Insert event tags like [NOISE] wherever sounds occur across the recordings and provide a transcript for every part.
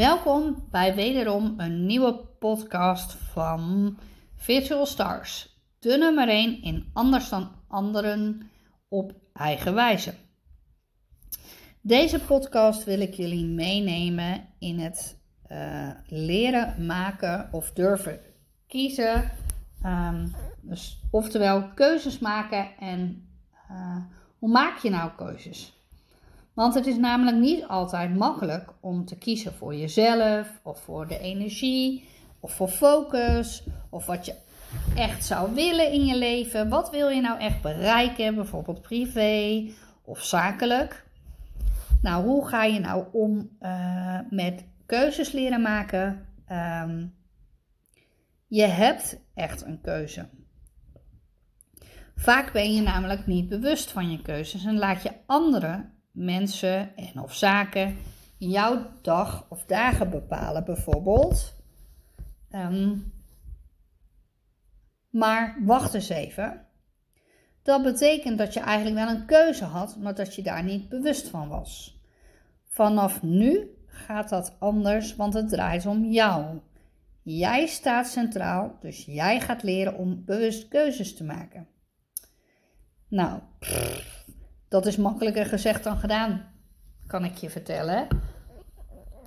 Welkom bij wederom een nieuwe podcast van Virtual Stars. De nummer 1 in Anders dan Anderen op eigen wijze. Deze podcast wil ik jullie meenemen in het uh, leren maken of durven kiezen. Um, dus, oftewel keuzes maken en uh, hoe maak je nou keuzes? Want het is namelijk niet altijd makkelijk om te kiezen voor jezelf, of voor de energie, of voor focus, of wat je echt zou willen in je leven. Wat wil je nou echt bereiken, bijvoorbeeld privé of zakelijk? Nou, hoe ga je nou om uh, met keuzes leren maken? Um, je hebt echt een keuze. Vaak ben je namelijk niet bewust van je keuzes en laat je anderen mensen en of zaken jouw dag of dagen bepalen, bijvoorbeeld. Um, maar wacht eens even. Dat betekent dat je eigenlijk wel een keuze had, maar dat je daar niet bewust van was. Vanaf nu gaat dat anders, want het draait om jou. Jij staat centraal, dus jij gaat leren om bewust keuzes te maken. Nou, dat is makkelijker gezegd dan gedaan, kan ik je vertellen.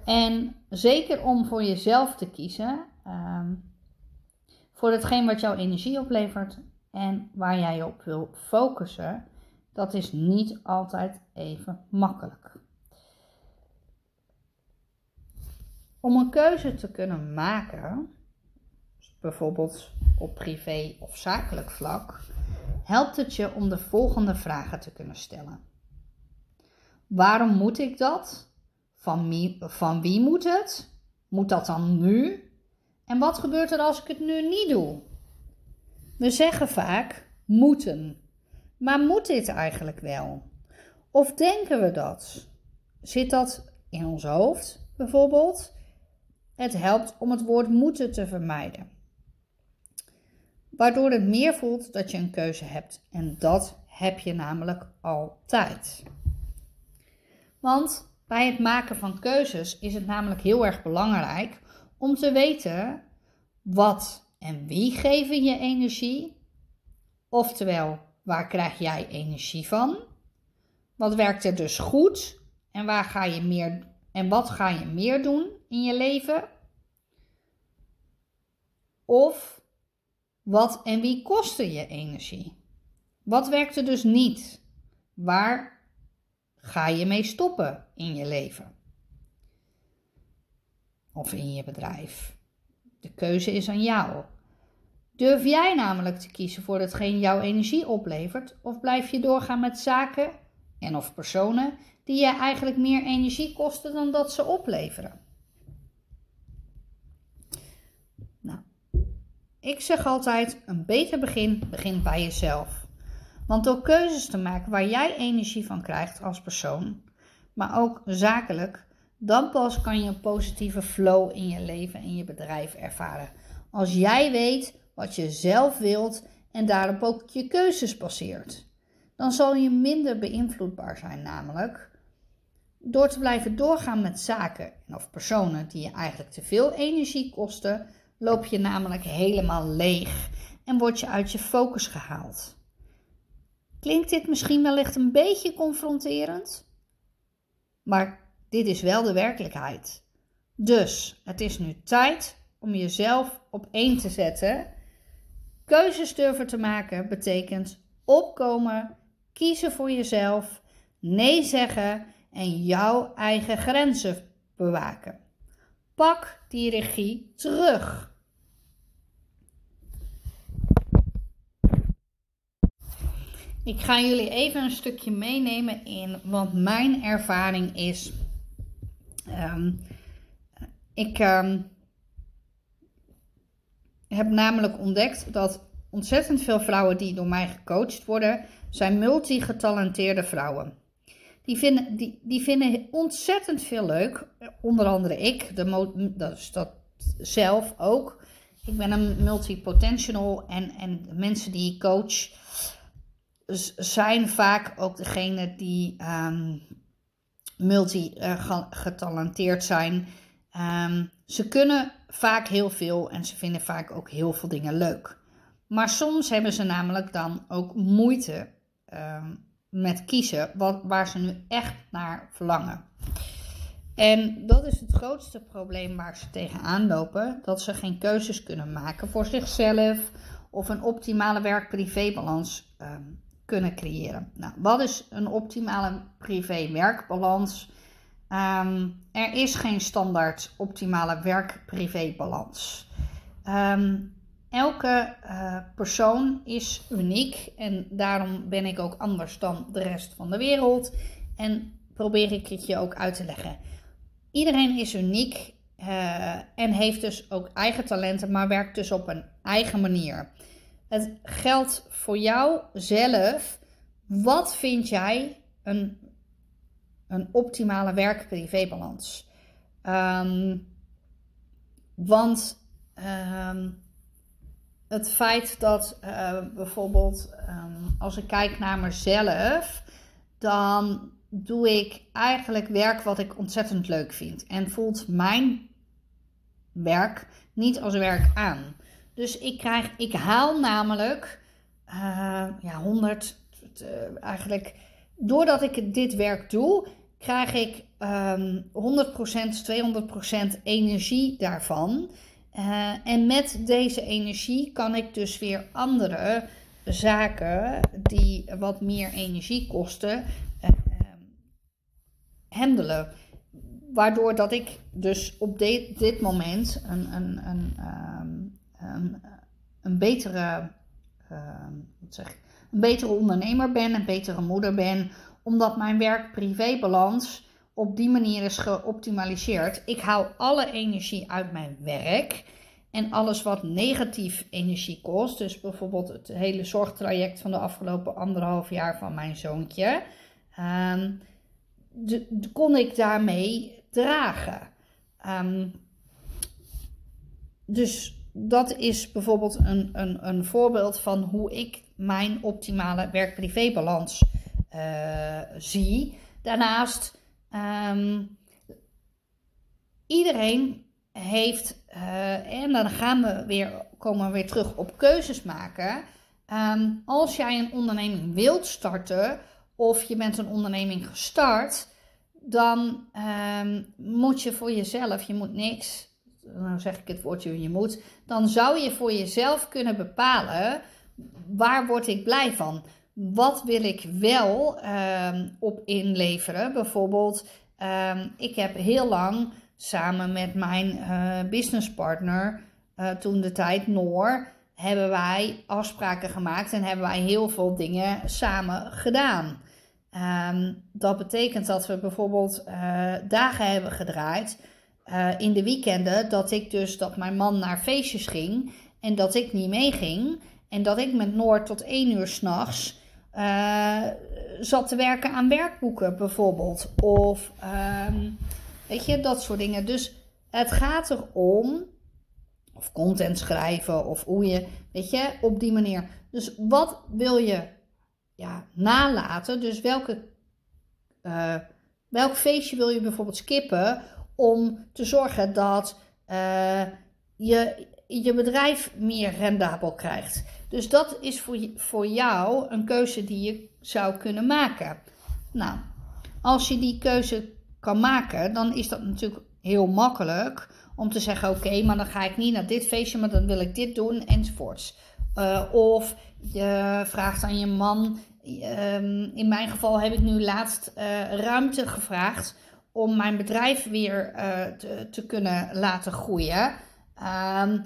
En zeker om voor jezelf te kiezen, um, voor hetgeen wat jouw energie oplevert en waar jij je op wil focussen, dat is niet altijd even makkelijk. Om een keuze te kunnen maken, bijvoorbeeld op privé of zakelijk vlak, helpt het je om de volgende vragen te kunnen stellen. Waarom moet ik dat? Van wie, van wie moet het? Moet dat dan nu? En wat gebeurt er als ik het nu niet doe? We zeggen vaak moeten. Maar moet dit eigenlijk wel? Of denken we dat? Zit dat in ons hoofd bijvoorbeeld? Het helpt om het woord moeten te vermijden waardoor het meer voelt dat je een keuze hebt. En dat heb je namelijk altijd. Want bij het maken van keuzes is het namelijk heel erg belangrijk om te weten wat en wie geven je energie. Oftewel, waar krijg jij energie van? Wat werkt er dus goed en waar ga je meer en wat ga je meer doen in je leven? Of wat en wie kostte je energie? Wat werkte dus niet? Waar ga je mee stoppen in je leven? Of in je bedrijf? De keuze is aan jou. Durf jij namelijk te kiezen voor hetgeen jouw energie oplevert, of blijf je doorgaan met zaken en of personen die je eigenlijk meer energie kosten dan dat ze opleveren? Ik zeg altijd: een beter begin begint bij jezelf. Want door keuzes te maken waar jij energie van krijgt als persoon, maar ook zakelijk, dan pas kan je een positieve flow in je leven en je bedrijf ervaren. Als jij weet wat je zelf wilt en daarop ook je keuzes passeert, dan zal je minder beïnvloedbaar zijn, namelijk door te blijven doorgaan met zaken of personen die je eigenlijk te veel energie kosten loop je namelijk helemaal leeg en word je uit je focus gehaald. Klinkt dit misschien wellicht een beetje confronterend? Maar dit is wel de werkelijkheid. Dus het is nu tijd om jezelf op één te zetten. Keuzes durven te maken betekent opkomen, kiezen voor jezelf, nee zeggen en jouw eigen grenzen bewaken. Pak die regie terug. Ik ga jullie even een stukje meenemen in wat mijn ervaring is. Um, ik um, heb namelijk ontdekt dat ontzettend veel vrouwen die door mij gecoacht worden, zijn multigetalenteerde vrouwen. Die vinden, die, die vinden ontzettend veel leuk. Onder andere ik, de, dat is dat zelf ook. Ik ben een multipotential en, en mensen die ik coach zijn vaak ook degene die um, multi-getalenteerd zijn. Ehm, ze kunnen vaak heel veel en ze vinden vaak ook heel veel dingen leuk. Maar soms hebben ze namelijk dan ook moeite ehm, met kiezen wat, waar ze nu echt naar verlangen. En dat is het grootste probleem waar ze tegenaan lopen: dat ze geen keuzes kunnen maken voor zichzelf of een optimale werk-privé-balans ehm, kunnen creëren. Nou, wat is een optimale privé-werkbalans? Um, er is geen standaard optimale werk-privé-balans. Um, elke uh, persoon is uniek en daarom ben ik ook anders dan de rest van de wereld. En probeer ik het je ook uit te leggen. Iedereen is uniek uh, en heeft dus ook eigen talenten, maar werkt dus op een eigen manier. Het geldt voor jou zelf. Wat vind jij een, een optimale werk-privé-balans? Um, want um, het feit dat uh, bijvoorbeeld um, als ik kijk naar mezelf, dan doe ik eigenlijk werk wat ik ontzettend leuk vind. En voelt mijn werk niet als werk aan. Dus ik krijg, ik haal namelijk uh, ja, 100, uh, eigenlijk, doordat ik dit werk doe, krijg ik um, 100%, 200% energie daarvan. Uh, en met deze energie kan ik dus weer andere zaken die wat meer energie kosten, handelen. Waardoor dat ik dus op dit, moment een, een, een, um, een, betere, uh, wat zeg, een betere ondernemer ben, een betere moeder ben, omdat mijn werk-privé-balans op die manier is geoptimaliseerd. Ik haal alle energie uit mijn werk. En alles wat negatief energie kost, dus bijvoorbeeld het hele zorgtraject van de afgelopen anderhalf jaar van mijn zoontje, de, kon ik daarmee dragen. Um, dus dat is bijvoorbeeld een, een, een voorbeeld van hoe ik mijn optimale werk-privé-balans uh, zie. Daarnaast, um, iedereen heeft, uh, en dan gaan we weer, komen we weer terug op keuzes maken. Um, als jij een onderneming wilt starten, of je bent een onderneming gestart, dan um, moet je voor jezelf, je moet niks, nou zeg ik het woordje je moet, dan zou je voor jezelf kunnen bepalen waar word ik blij van. Wat wil ik wel um, op inleveren? Bijvoorbeeld, um, ik heb heel lang samen met mijn uh, businesspartner, uh, toen de tijd Noor, hebben wij afspraken gemaakt en hebben wij heel veel dingen samen gedaan. Um, dat betekent dat we bijvoorbeeld uh, dagen hebben gedraaid in de weekenden dat ik dus dat mijn man naar feestjes ging en dat ik niet meeging en dat ik met Noord tot één uur s'nachts uh, zat te werken aan werkboeken bijvoorbeeld of um, weet je dat soort dingen. Dus het gaat erom of content schrijven of hoe je weet je op die manier. Dus wat wil je ja, nalaten. Dus welke, uh, welk feestje wil je bijvoorbeeld skippen om te zorgen dat uh, je je bedrijf meer rendabel krijgt. Dus dat is voor, voor jou een keuze die je zou kunnen maken. Nou, als je die keuze kan maken, dan is dat natuurlijk heel makkelijk om te zeggen: oké, maar dan ga ik niet naar dit feestje, maar dan wil ik dit doen enzovoorts. Uh, of je vraagt aan je man: Um, in mijn geval heb ik nu laatst uh, ruimte gevraagd om mijn bedrijf weer uh, te, te, kunnen laten groeien. Um,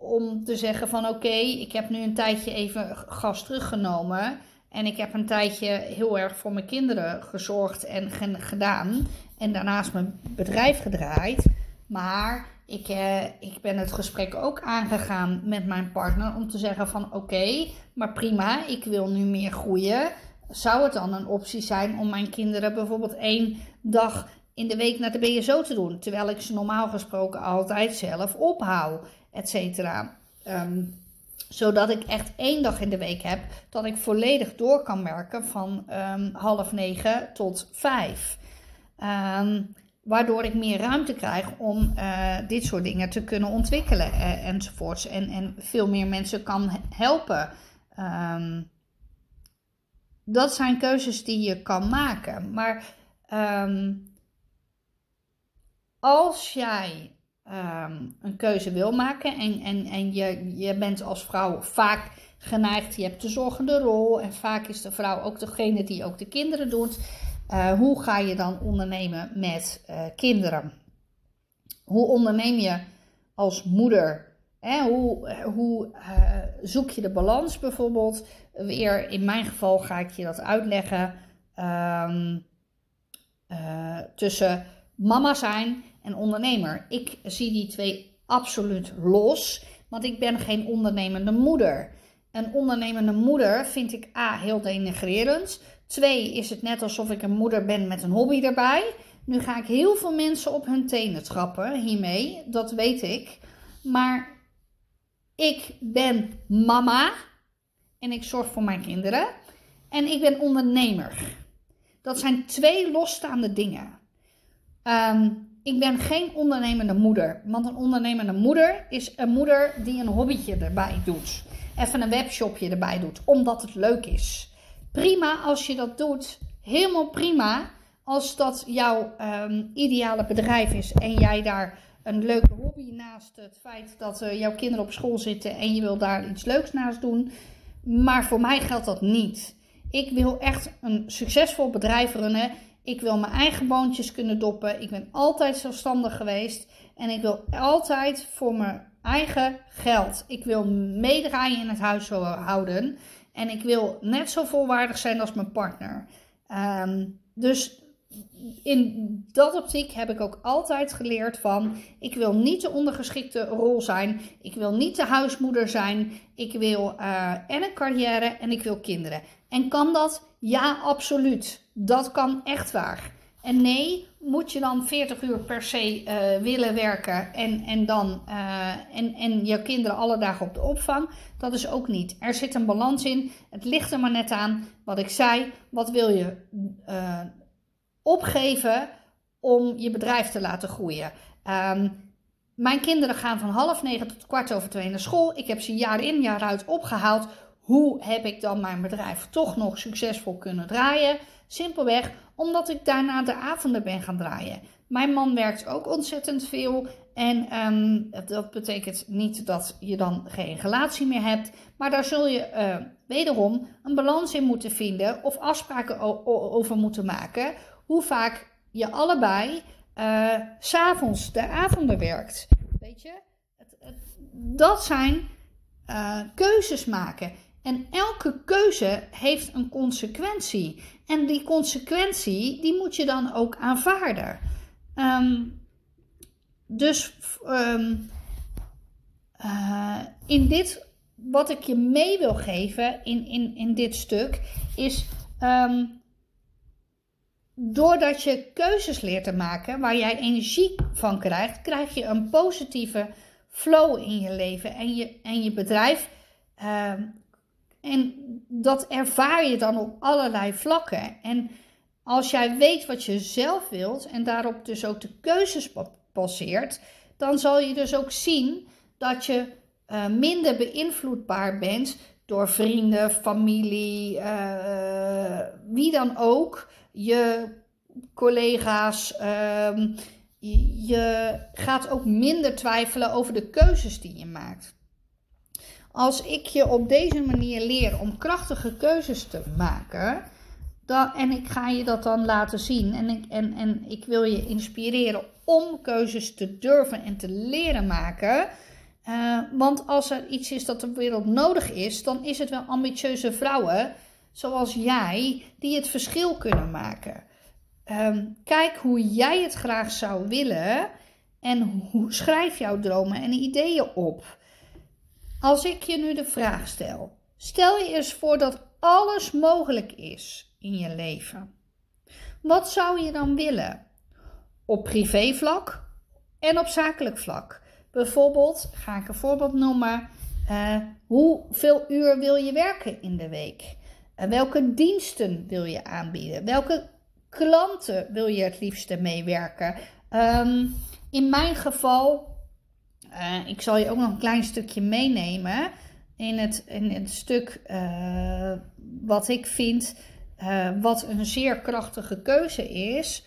om te zeggen van oké, ik heb nu een tijdje even gas teruggenomen. En ik heb een tijdje heel erg voor mijn kinderen gezorgd en gedaan. En daarnaast mijn bedrijf gedraaid. Maar ik, eh, ik ben het gesprek ook aangegaan met mijn partner om te zeggen van oké, maar prima, ik wil nu meer groeien. Zou het dan een optie zijn om mijn kinderen bijvoorbeeld één dag in de week naar de BSO te doen? Terwijl ik ze normaal gesproken altijd zelf ophaal, et cetera. Um, zodat ik echt één dag in de week heb dat ik volledig door kan werken van um, half negen tot vijf. Um, waardoor ik meer ruimte krijg om uh, dit soort dingen te kunnen ontwikkelen uh, enzovoorts. En, en veel meer mensen kan helpen. Dat zijn keuzes die je kan maken. Maar als jij um, een keuze wil maken en, en, en je, je bent als vrouw vaak geneigd, je hebt de zorgende rol en vaak is de vrouw ook degene die ook de kinderen doet. Uh, hoe ga je dan ondernemen met uh, kinderen? Hoe onderneem je als moeder? Hè? Hoe, hoe uh, zoek je de balans bijvoorbeeld? Weer in mijn geval ga ik je dat uitleggen. Um, tussen mama zijn en ondernemer. Ik zie die twee absoluut los, want ik ben geen ondernemende moeder. Een ondernemende moeder vind ik A heel denigrerend. Twee is het net alsof ik een moeder ben met een hobby erbij. Nu ga ik heel veel mensen op hun tenen trappen hiermee, dat weet ik. Maar ik ben mama en ik zorg voor mijn kinderen. En ik ben ondernemer. Dat zijn twee losstaande dingen. Um, ik ben geen ondernemende moeder. Want een ondernemende moeder is een moeder die een hobbytje erbij doet. Even een webshopje erbij doet, omdat het leuk is. Prima als je dat doet. Helemaal prima als dat jouw um, ideale bedrijf is en jij daar een leuke hobby naast het feit dat uh, jouw kinderen op school zitten en je wil daar iets leuks naast doen. Maar voor mij geldt dat niet. Ik wil echt een succesvol bedrijf runnen ik wil mijn eigen boontjes kunnen doppen. Ik ben altijd zelfstandig geweest. En ik wil altijd voor mijn eigen geld. Ik wil meedraaien in het huishouden. En ik wil net zo volwaardig zijn als mijn partner. Um, dus in dat optiek heb ik ook altijd geleerd van, ik wil niet de ondergeschikte rol zijn, ik wil niet de huismoeder zijn, ik wil uh, en een carrière en ik wil kinderen. En kan dat? Ja, absoluut. Dat kan echt waar. En nee, moet je dan 40 uur per se uh, willen werken en, en dan uh, en, en je kinderen alle dagen op de opvang? Dat is ook niet. Er zit een balans in. Het ligt er maar net aan wat ik zei. Wat wil je uh, opgeven om je bedrijf te laten groeien? Um, mijn kinderen gaan van half negen tot kwart over twee naar school. Ik heb ze jaar in jaar uit opgehaald. Hoe heb ik dan mijn bedrijf toch nog succesvol kunnen draaien? Simpelweg omdat ik daarna de avonden ben gaan draaien. Mijn man werkt ook ontzettend veel. En um, dat betekent niet dat je dan geen relatie meer hebt. Maar daar zul je uh, wederom een balans in moeten vinden. Of afspraken over moeten maken. Hoe vaak je allebei uh, s'avonds de avonden werkt. Weet je? Het, het, dat zijn uh, keuzes maken. En elke keuze heeft een consequentie. En die consequentie, die moet je dan ook aanvaarden. Um, dus um, uh, in dit, wat ik je mee wil geven in, in, in dit stuk, is um, doordat je keuzes leert te maken waar jij energie van krijgt, krijg je een positieve flow in je leven en je, en je bedrijf en dat ervaar je dan op allerlei vlakken. En als jij weet wat je zelf wilt en daarop dus ook de keuzes passeert, dan zal je dus ook zien dat je uh, minder beïnvloedbaar bent door vrienden, familie, uh, wie dan ook, je collega's. Uh, je gaat ook minder twijfelen over de keuzes die je maakt. Als ik je op deze manier leer om krachtige keuzes te maken, dan, en ik ga je dat dan laten zien en ik, en, en ik wil je inspireren om keuzes te durven en te leren maken. Uh, want als er iets is dat de wereld nodig is, dan is het wel ambitieuze vrouwen zoals jij die het verschil kunnen maken. Um, kijk hoe jij het graag zou willen en hoe, schrijf jouw dromen en ideeën op. Als ik je nu de vraag stel, stel je eens voor dat alles mogelijk is in je leven. Wat zou je dan willen? Op privévlak en op zakelijk vlak. Bijvoorbeeld, ga ik een voorbeeld noemen. Uh, hoeveel uur wil je werken in de week? Uh, welke diensten wil je aanbieden? Welke klanten wil je het liefste meewerken? Ehm, in mijn geval, uh, ik zal je ook nog een klein stukje meenemen in het, in het stuk uh, wat ik vind uh, wat een zeer krachtige keuze is.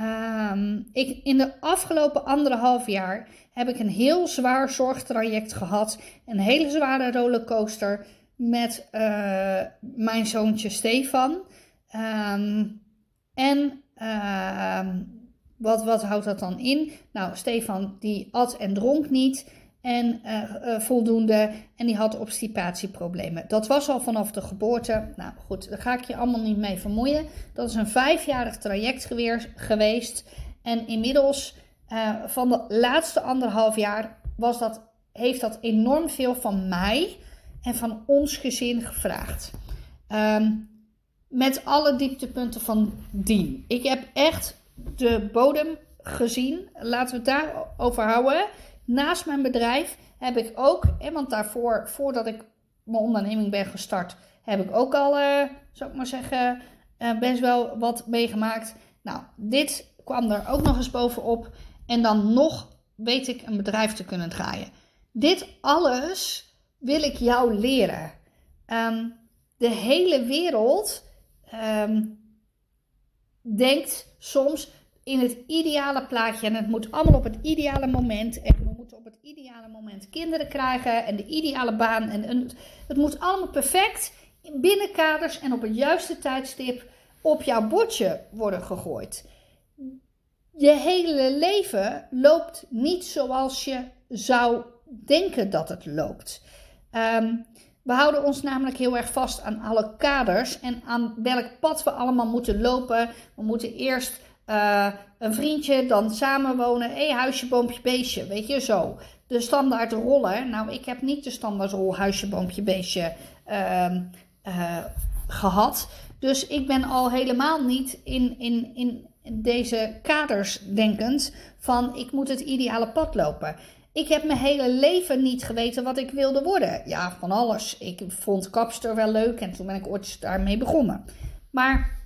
Um, ik, in de afgelopen anderhalf jaar heb ik een heel zwaar zorgtraject gehad. Een hele zware rollercoaster met mijn zoontje Stefan. Um, en uh, wat, wat houdt dat dan in? Nou, Stefan die at en dronk niet en uh, uh, voldoende en die had obstipatieproblemen. Dat was al vanaf de geboorte. Nou goed, daar ga ik je allemaal niet mee vermoeien. Dat is een vijfjarig traject geweest en inmiddels uh, van de laatste anderhalf jaar was dat, heeft dat enorm veel van mij en van ons gezin gevraagd. Um, met alle dieptepunten van dien. Ik heb echt de bodem gezien. Laten we het daarover houden. Naast mijn bedrijf heb ik ook, want daarvoor, voordat ik mijn onderneming ben gestart, heb ik ook al, uh, zou ik maar zeggen, uh, best wel wat meegemaakt. Nou, dit kwam er ook nog eens bovenop. En dan nog weet ik een bedrijf te kunnen draaien. Dit alles wil ik jou leren. Um, de hele wereld um, denkt soms in het ideale plaatje. En het moet allemaal op het ideale moment. En we moeten op het ideale moment kinderen krijgen. En de ideale baan. En, het moet allemaal perfect binnen kaders en op het juiste tijdstip op jouw bordje worden gegooid. Je hele leven loopt niet zoals je zou denken dat het loopt. Um, we houden ons namelijk heel erg vast aan alle kaders en aan welk pad we allemaal moeten lopen. We moeten eerst uh, een vriendje, dan samenwonen. Hé, huisje, boompje, beestje. Weet je, zo. De standaard rollen. Nou, ik heb niet de standaard rol huisje, boompje, beestje uh, uh, gehad. Dus ik ben al helemaal niet in, in, in deze kaders denkend van ik moet het ideale pad lopen. Ik heb mijn hele leven niet geweten wat ik wilde worden. Ja, van alles. Ik vond kapster wel leuk en toen ben ik ooit daarmee begonnen. Maar,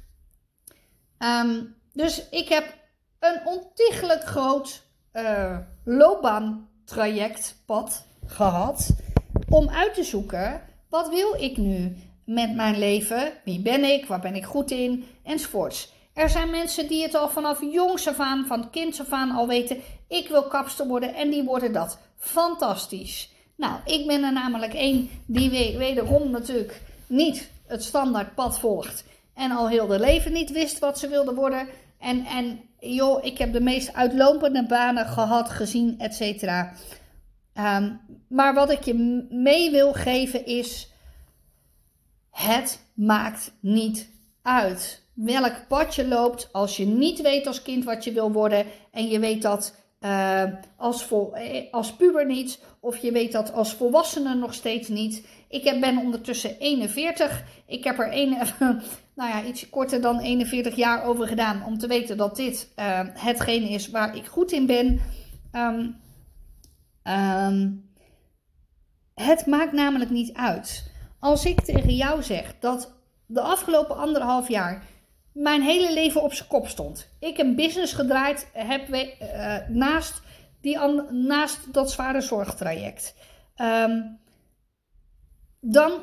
um, dus ik heb een ontiegelijk groot uh, loopbaantrajectpad gehad om uit te zoeken wat wil ik nu met mijn leven, wie ben ik, waar ben ik goed in, enzovoorts. Er zijn mensen die het al vanaf jongs af aan, van kind af aan al weten. Ik wil kapster worden en die worden dat. Fantastisch. Nou, ik ben er namelijk één die wederom natuurlijk niet het standaard pad volgt. En al heel de leven niet wist wat ze wilde worden. En, en joh, ik heb de meest uitlopende banen gehad, gezien, et cetera. Um, maar wat ik je mee wil geven is: het maakt niet uit welk pad je loopt. Als je niet weet als kind wat je wil worden en je weet dat uh, als, vol, eh, als puber niet, of je weet dat als volwassene nog steeds niet. Ik heb, ben ondertussen 41. Ik heb er een, [LAUGHS] nou ja, iets korter dan 41 jaar over gedaan om te weten dat dit uh, hetgeen is waar ik goed in ben. Um, het maakt namelijk niet uit. Als ik tegen jou zeg dat de afgelopen anderhalf jaar mijn hele leven op zijn kop stond. Ik een business gedraaid heb uh, naast, die naast dat zware zorgtraject. Um, dan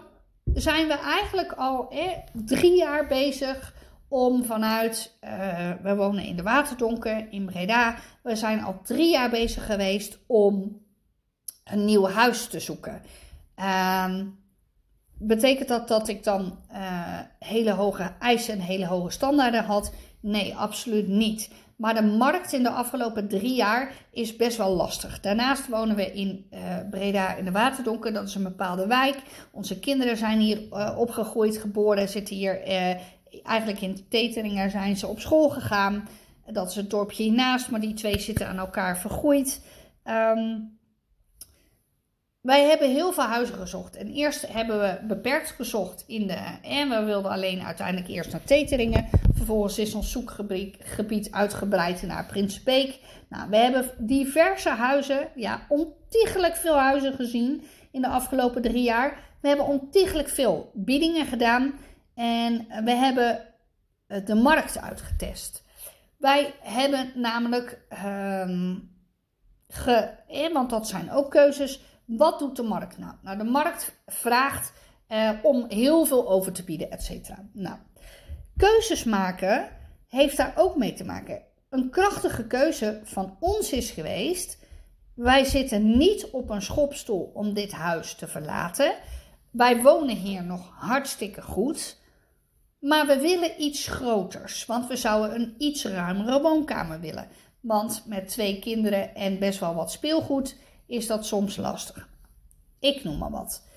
zijn we eigenlijk al eh, drie jaar bezig om vanuit, uh, we wonen in de Waterdonken in Breda, we zijn al drie jaar bezig geweest om een nieuw huis te zoeken. Um, Betekent dat dat ik dan uh, hele hoge eisen en hele hoge standaarden had? Nee, absoluut niet. Maar de markt in de afgelopen drie jaar is best wel lastig. Daarnaast wonen we in uh, Breda in de Waterdonken. Dat is een bepaalde wijk. Onze kinderen zijn hier uh, opgegroeid, geboren, zitten hier eigenlijk in Teteringen zijn ze op school gegaan. Dat is het dorpje hiernaast, maar die twee zitten aan elkaar vergroeid. Um, wij hebben heel veel huizen gezocht. En eerst hebben we beperkt gezocht in de. En we wilden alleen uiteindelijk eerst naar Teteringen. Vervolgens is ons zoekgebied uitgebreid naar Prinsbeek. Nou, we hebben diverse huizen, ja, ontiegelijk veel huizen gezien in de afgelopen drie jaar. We hebben ontiegelijk veel biedingen gedaan. En we hebben de markt uitgetest. Wij hebben namelijk, ehm, ge, want dat zijn ook keuzes, wat doet de markt nou? Nou, de markt vraagt uh, om heel veel over te bieden, et cetera. Nou, keuzes maken heeft daar ook mee te maken. Een krachtige keuze van ons is geweest, wij zitten niet op een schopstoel om dit huis te verlaten. Wij wonen hier nog hartstikke goed. Maar we willen iets groters, want we zouden een iets ruimere woonkamer willen. Want met twee kinderen en best wel wat speelgoed is dat soms lastig. Ik noem maar wat.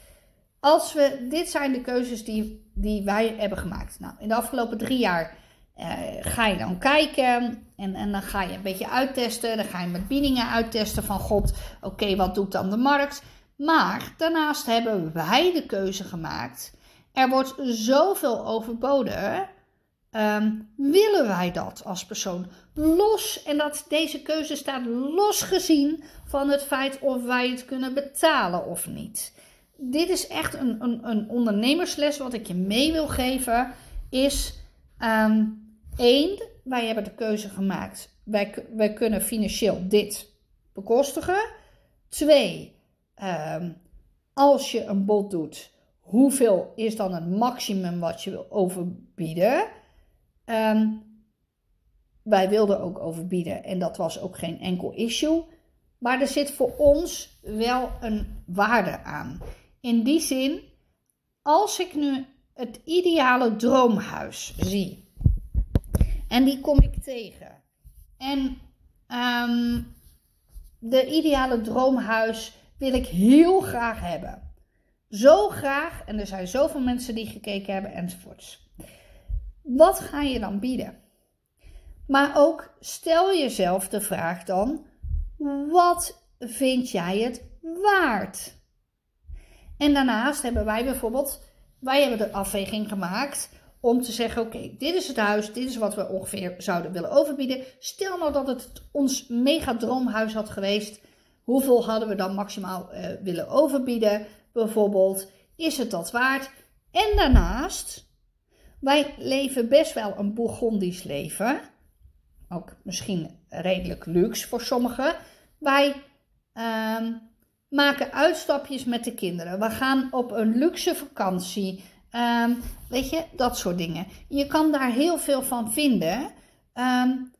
Als we, dit zijn de keuzes die, die wij hebben gemaakt. Nou, in de afgelopen drie jaar eh, ga je dan kijken en, en dan ga je een beetje uittesten. Dan ga je met biedingen uittesten van god, oké, wat doet dan de markt? Maar daarnaast hebben wij de keuze gemaakt. Er wordt zoveel overboden. Um, willen wij dat als persoon? Los, en dat deze keuze staat los gezien van het feit of wij het kunnen betalen of niet. Dit is echt een, een, een ondernemersles wat ik je mee wil geven. Is um, één, wij hebben de keuze gemaakt. Wij, wij kunnen financieel dit bekostigen. Twee, um, als je een bod doet, hoeveel is dan het maximum wat je wil overbieden? Um, wij wilden ook overbieden en dat was ook geen enkel issue. Maar er zit voor ons wel een waarde aan. In die zin, als ik nu het ideale droomhuis zie en die kom ik tegen en um, de ideale droomhuis wil ik heel graag hebben. Zo graag, en er zijn zoveel mensen die gekeken hebben enzovoorts. Wat ga je dan bieden? Maar ook stel jezelf de vraag dan: wat vind jij het waard? En daarnaast hebben wij bijvoorbeeld, wij hebben de afweging gemaakt om te zeggen: oké, dit is het huis, dit is wat we ongeveer zouden willen overbieden. Stel nou dat het ons mega droomhuis had geweest, hoeveel hadden we dan maximaal uh, willen overbieden? Bijvoorbeeld, is het dat waard? En daarnaast, wij leven best wel een Bourgondisch leven. Ook misschien redelijk luxe voor sommigen. Wij uh, maken uitstapjes met de kinderen. We gaan op een luxe vakantie. Um, weet je, dat soort dingen. Je kan daar heel veel van vinden. Um,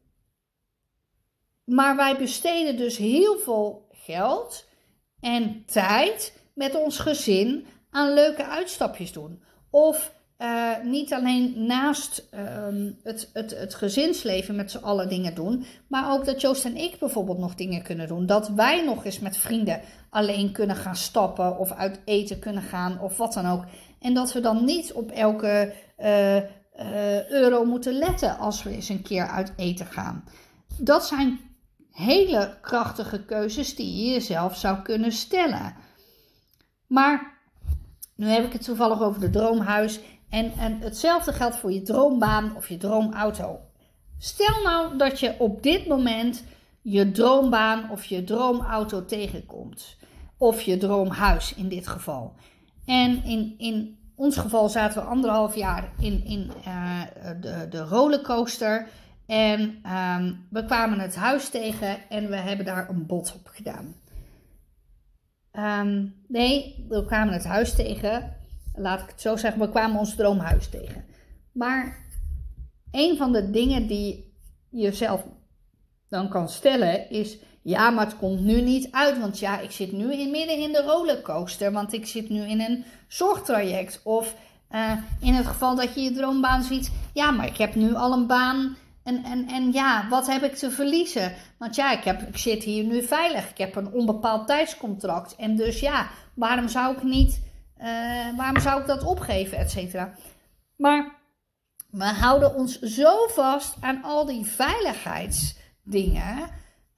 maar wij besteden dus heel veel geld en tijd met ons gezin aan leuke uitstapjes doen. Of uh, niet alleen naast uh, het, het, het gezinsleven met z'n allen dingen doen, maar ook dat Joost en ik bijvoorbeeld nog dingen kunnen doen. Dat wij nog eens met vrienden alleen kunnen gaan stappen of uit eten kunnen gaan of wat dan ook. En dat we dan niet op elke uh, euro moeten letten als we eens een keer uit eten gaan. Dat zijn hele krachtige keuzes die je jezelf zou kunnen stellen. Maar nu heb ik het toevallig over de droomhuis. En, en hetzelfde geldt voor je droombaan of je droomauto. Stel nou dat je op dit moment je droombaan of je droomauto tegenkomt. Of je droomhuis in dit geval. En in, in ons geval zaten we anderhalf jaar in, in uh, de, de rollercoaster. En um, we kwamen het huis tegen en we hebben daar een bod op gedaan. Um, nee, we kwamen het huis tegen. Laat ik het zo zeggen, we kwamen ons droomhuis tegen. Maar een van de dingen die je jezelf dan kan stellen is: ja, maar het komt nu niet uit. Want ja, ik zit nu in, midden in de rollercoaster. Want ik zit nu in een zorgtraject. Of uh, in het geval dat je je droombaan ziet: ja, maar ik heb nu al een baan en, en, en ja, wat heb ik te verliezen? Want ja, ik, heb, ik zit hier nu veilig. Ik heb een onbepaald tijdscontract. En dus ja, waarom zou ik niet, waarom zou ik dat opgeven, et cetera. Maar we houden ons zo vast aan al die veiligheidsdingen.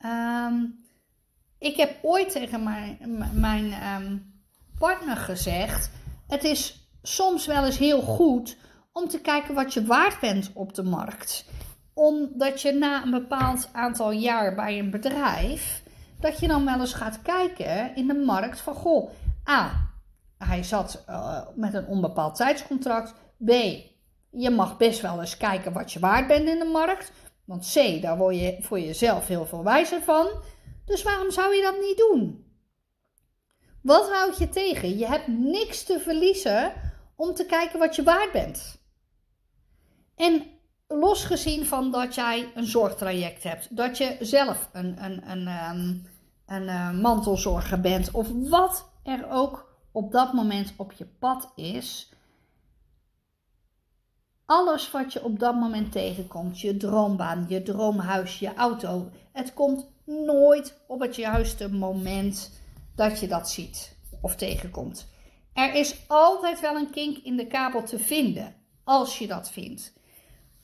Um, ik heb ooit tegen mijn, um, partner gezegd: Het is soms wel eens heel goed om te kijken wat je waard bent op de markt omdat je na een bepaald aantal jaar bij een bedrijf, dat je dan wel eens gaat kijken in de markt van, goh, A, hij zat uh, met een onbepaald tijdscontract. B, je mag best wel eens kijken wat je waard bent in de markt. Want C, daar word je voor jezelf heel veel wijzer van. Dus waarom zou je dat niet doen? Wat houdt je tegen? Je hebt niks te verliezen om te kijken wat je waard bent. En losgezien van dat jij een zorgtraject hebt, dat je zelf een, een, een, een, een eh, mantelzorger bent of wat er ook op dat moment op je pad is, alles wat je op dat moment tegenkomt, je droombaan, je droomhuis, je auto, het komt nooit op het juiste moment dat je dat ziet of tegenkomt. Er is altijd wel een kink in de kabel te vinden, als je dat vindt.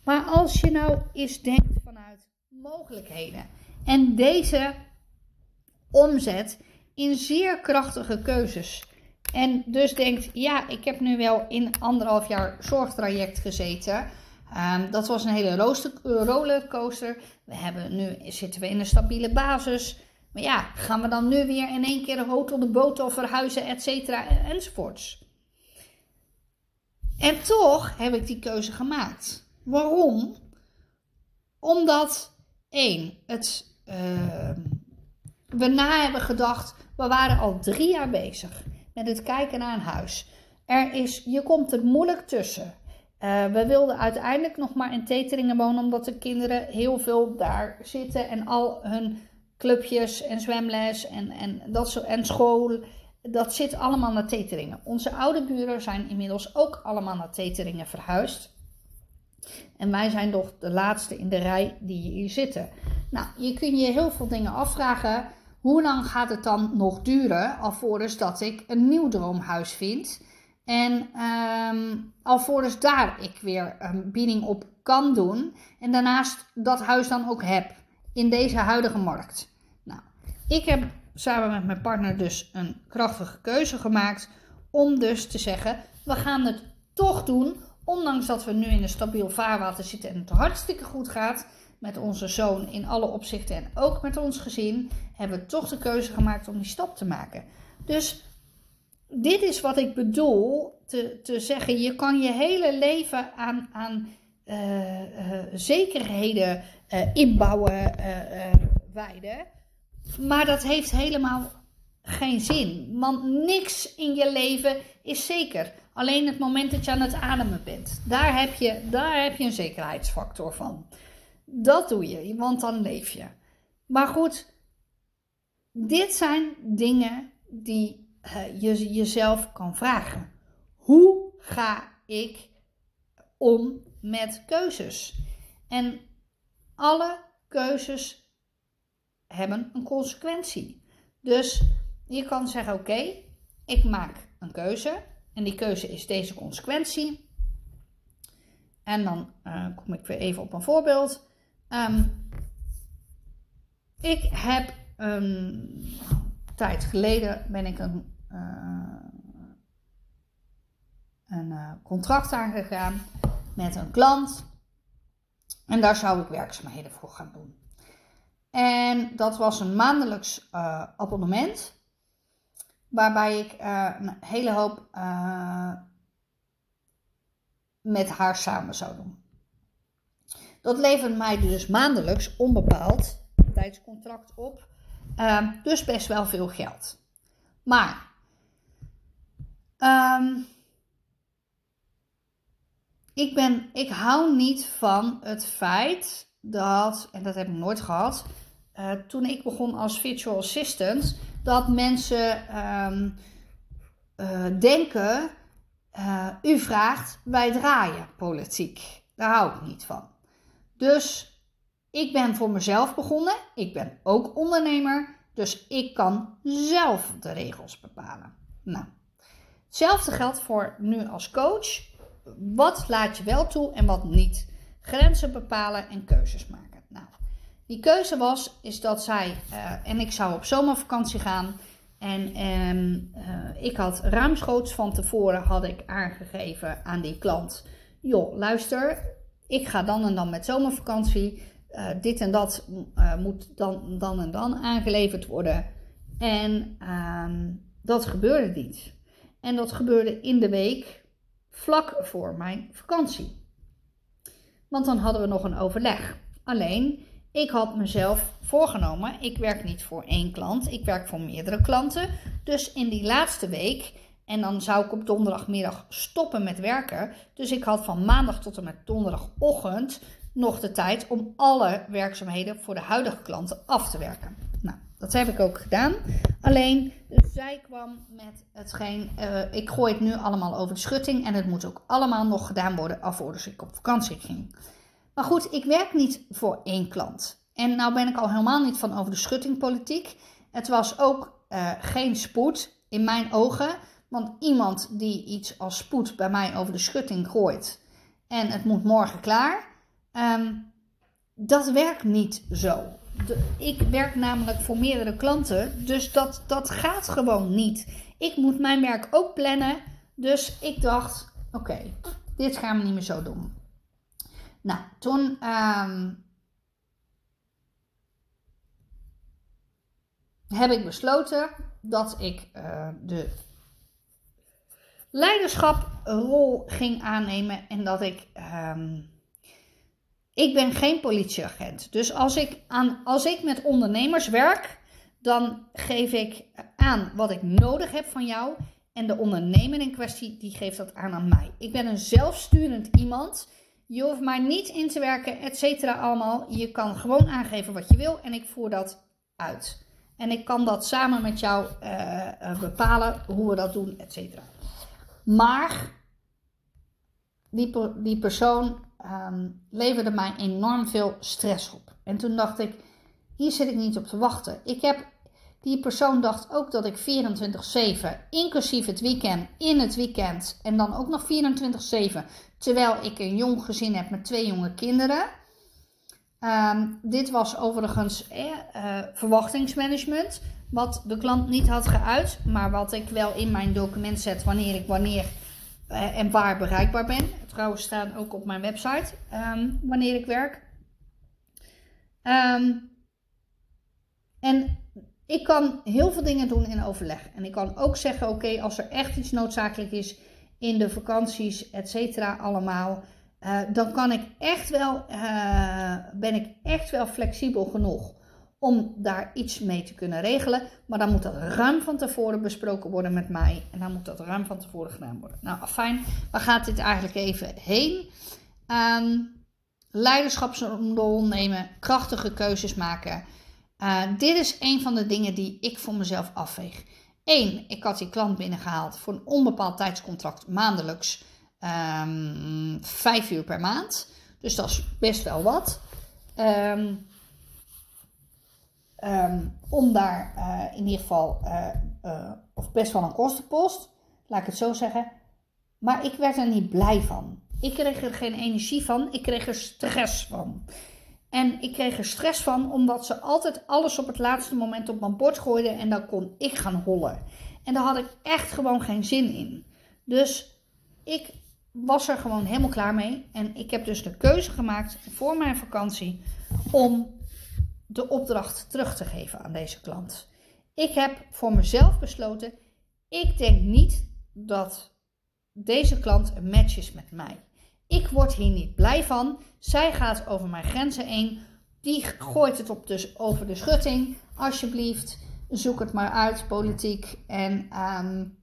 Maar als je nou eens denkt vanuit mogelijkheden en deze omzet in zeer krachtige keuzes. En dus denkt, ja, ik heb nu wel in anderhalf jaar zorgtraject gezeten. Um, dat was een hele rollercoaster. We hebben, nu zitten we in een stabiele basis. Maar ja, gaan we dan nu weer in één keer hotel, de boot of verhuizen, et cetera, enzovoorts. En toch heb ik die keuze gemaakt. Waarom? Omdat, één, het, uh, we na hebben gedacht, we waren al drie jaar bezig met het kijken naar een huis. Er is, je komt er moeilijk tussen. Uh, we wilden uiteindelijk nog maar in Teteringen wonen, omdat de kinderen heel veel daar zitten en al hun clubjes en zwemles en, en, dat zo, en school, dat zit allemaal naar Teteringen. Onze oude buren zijn inmiddels ook allemaal naar Teteringen verhuisd. En wij zijn toch de laatste in de rij die hier zitten. Nou, je kunt je heel veel dingen afvragen. Hoe lang gaat het dan nog duren alvorens dat ik een nieuw droomhuis vind? En um, alvorens daar ik weer een bieding op kan doen. En daarnaast dat huis dan ook heb in deze huidige markt. Nou, ik heb samen met mijn partner dus een krachtige keuze gemaakt om dus te zeggen: we gaan het toch doen, ondanks dat we nu in een stabiel vaarwater zitten en het hartstikke goed gaat met onze zoon in alle opzichten en ook met ons gezin, hebben we toch de keuze gemaakt om die stap te maken. Dus dit is wat ik bedoel te, te zeggen. Je kan je hele leven aan, aan uh, uh, zekerheden uh, inbouwen, wijden. Maar dat heeft helemaal geen zin. Want niks in je leven is zeker. Alleen het moment dat je aan het ademen bent. Daar heb je, daar heb je een zekerheidsfactor van. Dat doe je, want dan leef je. Maar goed, dit zijn dingen die uh, je jezelf kan vragen. Hoe ga ik om met keuzes? En alle keuzes hebben een consequentie. Dus je kan zeggen: Oké, ik maak een keuze. En die keuze is deze consequentie. En dan uh, kom ik weer even op een voorbeeld. Um, ik heb een tijd geleden ben ik een, uh, een uh, contract aangegaan met een klant. En daar zou ik werkzaamheden voor gaan doen. En dat was een maandelijks uh, abonnement. Waarbij ik een hele hoop met haar samen zou doen. Dat levert mij dus maandelijks onbepaald tijdscontract op. Uh, dus best wel veel geld. Maar um, ik, ben, ik hou niet van het feit dat, en dat heb ik nooit gehad, uh, toen ik begon als virtual assistant, dat mensen um, uh, denken, uh, u vraagt, wij draaien politiek. Daar hou ik niet van. Dus ik ben voor mezelf begonnen. Ik ben ook ondernemer. Dus ik kan zelf de regels bepalen. Nou, hetzelfde geldt voor nu als coach. Wat laat je wel toe en wat niet? Grenzen bepalen en keuzes maken. Nou, die keuze was is dat zij uh, en ik zou op zomervakantie gaan. En uh, ik had ruimschoots van tevoren had ik aangegeven aan die klant. Joh, luister, ik ga dan en dan met zomervakantie. Uh, dit en dat uh, moet dan, dan en dan aangeleverd worden. En uh, dat gebeurde niet. En dat gebeurde in de week vlak voor mijn vakantie. Want dan hadden we nog een overleg. Alleen, ik had mezelf voorgenomen, ik werk niet voor één klant, ik werk voor meerdere klanten. Dus in die laatste week, en dan zou ik op donderdagmiddag stoppen met werken. Dus ik had van maandag tot en met donderdagochtend nog de tijd om alle werkzaamheden voor de huidige klanten af te werken. Nou, dat heb ik ook gedaan. Alleen, zij kwam met hetgeen, uh, ik gooi het nu allemaal over de schutting en het moet ook allemaal nog gedaan worden alvorens ik op vakantie ging. Maar goed, ik werk niet voor één klant. En nou ben ik al helemaal niet van over de schuttingpolitiek. Het was ook uh, geen spoed in mijn ogen. Want iemand die iets als spoed bij mij over de schutting gooit en het moet morgen klaar, um, dat werkt niet zo. Ik werk namelijk voor meerdere klanten, dus dat, dat gaat gewoon niet. Ik moet mijn werk ook plannen, dus ik dacht: oké, dit gaan we niet meer zo doen. Nou, toen um, heb ik besloten dat ik uh, de leiderschaprol ging aannemen en dat ik. Um, ik ben geen politieagent. Dus als ik, aan, als ik met ondernemers werk, dan geef ik aan wat ik nodig heb van jou. En de ondernemer in kwestie, die geeft dat aan aan mij. Ik ben een zelfsturend iemand. Je hoeft mij niet in te werken, et cetera, allemaal. Je kan gewoon aangeven wat je wil en ik voer dat uit. En ik kan dat samen met jou uh, bepalen hoe we dat doen, et cetera. Maar die, die persoon um, leverde mij enorm veel stress op. En toen dacht ik, hier zit ik niet op te wachten. Ik heb, die persoon dacht ook dat ik 24-7, inclusief het weekend, in het weekend en dan ook nog 24-7, terwijl ik een jong gezin heb met twee jonge kinderen. Um, dit was overigens eh, uh, verwachtingsmanagement, wat de klant niet had geuit, maar wat ik wel in mijn document zet wanneer ik wanneer uh, en waar bereikbaar ben. Trouwens staan ook op mijn website um, wanneer ik werk. Um, en ik kan heel veel dingen doen in overleg. En ik kan ook zeggen, oké, als er echt iets noodzakelijk is in de vakanties, et cetera, allemaal, uh, dan kan ik echt wel, uh, ben ik echt wel flexibel genoeg om daar iets mee te kunnen regelen. Maar dan moet dat ruim van tevoren besproken worden met mij. En dan moet dat ruim van tevoren gedaan worden. Nou, fijn. Waar gaat dit eigenlijk even heen? Um, leiderschapsrol nemen, krachtige keuzes maken. Uh, dit is een van de dingen die ik voor mezelf afweeg. Eén, ik had die klant binnengehaald voor een onbepaald tijdscontract maandelijks. Um, vijf uur per maand. Dus dat is best wel wat. Um, Um, om daar uh, in ieder geval, uh, uh, of best wel een kostenpost, laat ik het zo zeggen. Maar ik werd er niet blij van. Ik kreeg er geen energie van, ik kreeg er stress van. En ik kreeg er stress van omdat ze altijd alles op het laatste moment op mijn bord gooiden en dan kon ik gaan hollen. En daar had ik echt gewoon geen zin in. Dus ik was er gewoon helemaal klaar mee. En ik heb dus de keuze gemaakt voor mijn vakantie om de opdracht terug te geven aan deze klant. Ik heb voor mezelf besloten, ik denk niet dat deze klant een match is met mij. Ik word hier niet blij van. Zij gaat over mijn grenzen heen. Die gooit het op dus over de schutting. Alsjeblieft, zoek het maar uit, politiek. En um,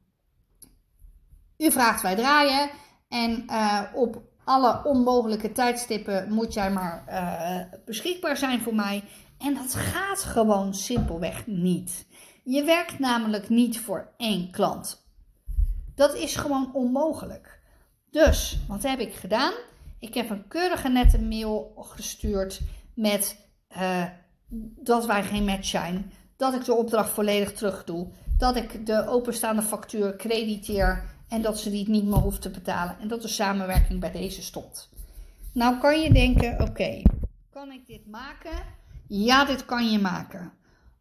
u vraagt wij draaien. En uh, op alle onmogelijke tijdstippen moet jij maar uh, beschikbaar zijn voor mij. En dat gaat gewoon simpelweg niet. Je werkt namelijk niet voor één klant. Dat is gewoon onmogelijk. Dus, wat heb ik gedaan? Ik heb een keurige nette mail gestuurd met uh, dat wij geen match zijn. Dat ik de opdracht volledig terug doe. Dat ik de openstaande factuur crediteer en dat ze die niet meer hoeft te betalen. En dat de samenwerking bij deze stopt. Nou kan je denken, oké, kan ik dit maken? Ja, dit kan je maken.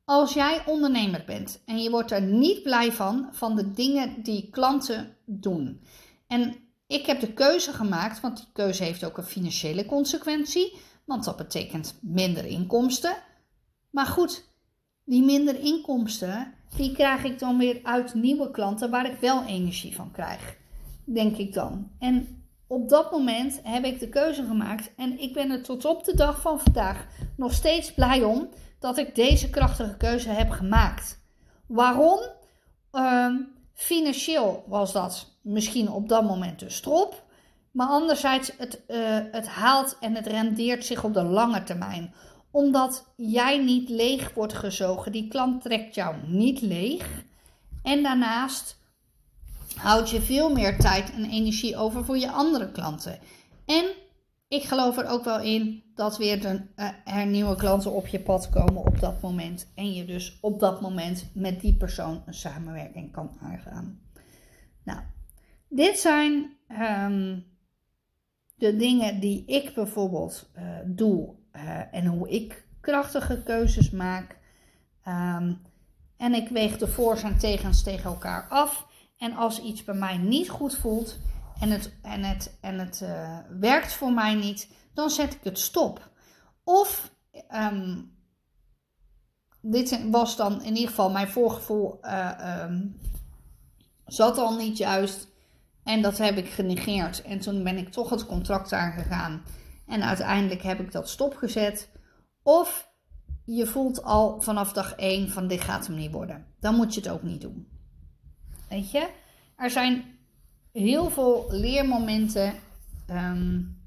Als jij ondernemer bent en je wordt er niet blij van, van de dingen die klanten doen. En ik heb de keuze gemaakt, want die keuze heeft ook een financiële consequentie, want dat betekent minder inkomsten. Maar goed, die minder inkomsten, die krijg ik dan weer uit nieuwe klanten waar ik wel energie van krijg, denk ik dan. En op dat moment heb ik de keuze gemaakt en ik ben er tot op de dag van vandaag nog steeds blij om dat ik deze krachtige keuze heb gemaakt. Waarom? Ehm, financieel was dat misschien op dat moment een strop. Maar anderzijds, het, uh, het haalt en het rendeert zich op de lange termijn. Omdat jij niet leeg wordt gezogen. Die klant trekt jou niet leeg. En daarnaast houd je veel meer tijd en energie over voor je andere klanten. En ik geloof er ook wel in dat weer de, uh, er nieuwe klanten op je pad komen op dat moment. En je dus op dat moment met die persoon een samenwerking kan aangaan. Nou, dit zijn um, de dingen die ik bijvoorbeeld uh, doe uh, en hoe ik krachtige keuzes maak. Um, en ik weeg de voor's en tegens tegen elkaar af. En als iets bij mij niet goed voelt en het, en het, en het uh, werkt voor mij niet, dan zet ik het stop. Of, um, dit was dan in ieder geval mijn voorgevoel, uh, um, zat al niet juist. En dat heb ik genegeerd. En toen ben ik toch het contract aangegaan. En uiteindelijk heb ik dat stopgezet. Of je voelt al vanaf dag 1 van dit gaat hem niet worden. Dan moet je het ook niet doen. Weet je? Er zijn heel veel leermomenten um,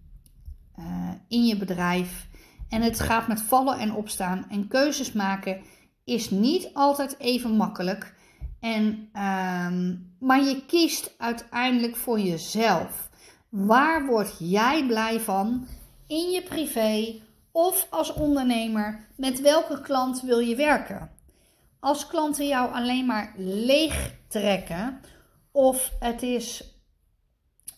uh, in je bedrijf. En het gaat met vallen en opstaan. En keuzes maken is niet altijd even makkelijk. En, um, maar je kiest uiteindelijk voor jezelf. Waar word jij blij van in je privé of als ondernemer? Met welke klant wil je werken? Als klanten jou alleen maar leeg trekken of het is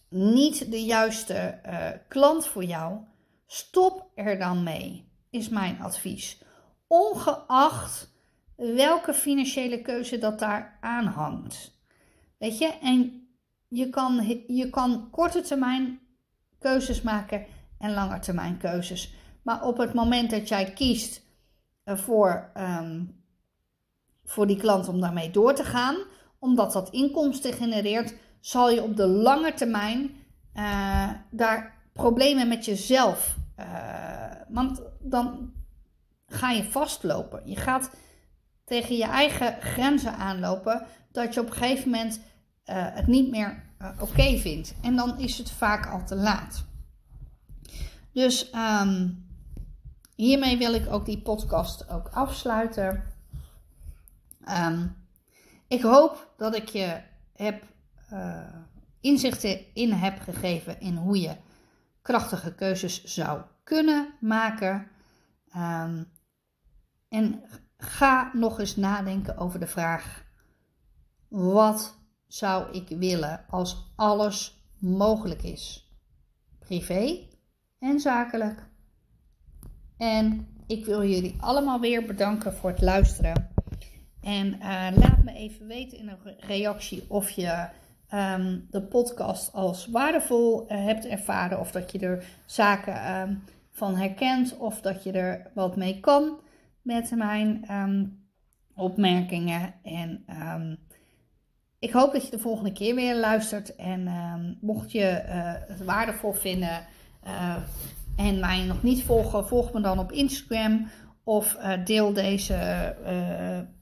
niet de juiste uh, klant voor jou, stop er dan mee, is mijn advies. Ongeacht welke financiële keuze dat daar aan hangt. Weet je, en je kan, je kan korte termijn keuzes maken en lange termijn keuzes. Maar op het moment dat jij kiest voor, um, voor die klant om daarmee door te gaan, omdat dat inkomsten genereert, zal je op de lange termijn uh, daar problemen met jezelf. Uh, want dan ga je vastlopen. Je gaat tegen je eigen grenzen aanlopen, dat je op een gegeven moment het niet meer oké vindt. En dan is het vaak al te laat. Dus um, hiermee wil ik ook die podcast ook afsluiten. Um, ik hoop dat ik je heb, uh, inzichten in heb gegeven in hoe je krachtige keuzes zou kunnen maken. Um, en Ga nog eens nadenken over de vraag: wat zou ik willen als alles mogelijk is? Privé en zakelijk. En ik wil jullie allemaal weer bedanken voor het luisteren. En uh, laat me even weten in een reactie of je um, de podcast als waardevol uh, hebt ervaren. Of dat je er zaken um, van herkent. Of dat je er wat mee kan met mijn um, opmerkingen. En ik hoop dat je de volgende keer weer luistert. En mocht je uh, het waardevol vinden uh, en mij nog niet volgen, volg me dan op Instagram. Of uh, deel deze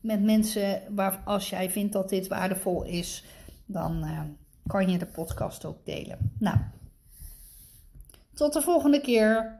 met mensen waar als jij vindt dat dit waardevol is, dan kan je de podcast ook delen. Nou, tot de volgende keer.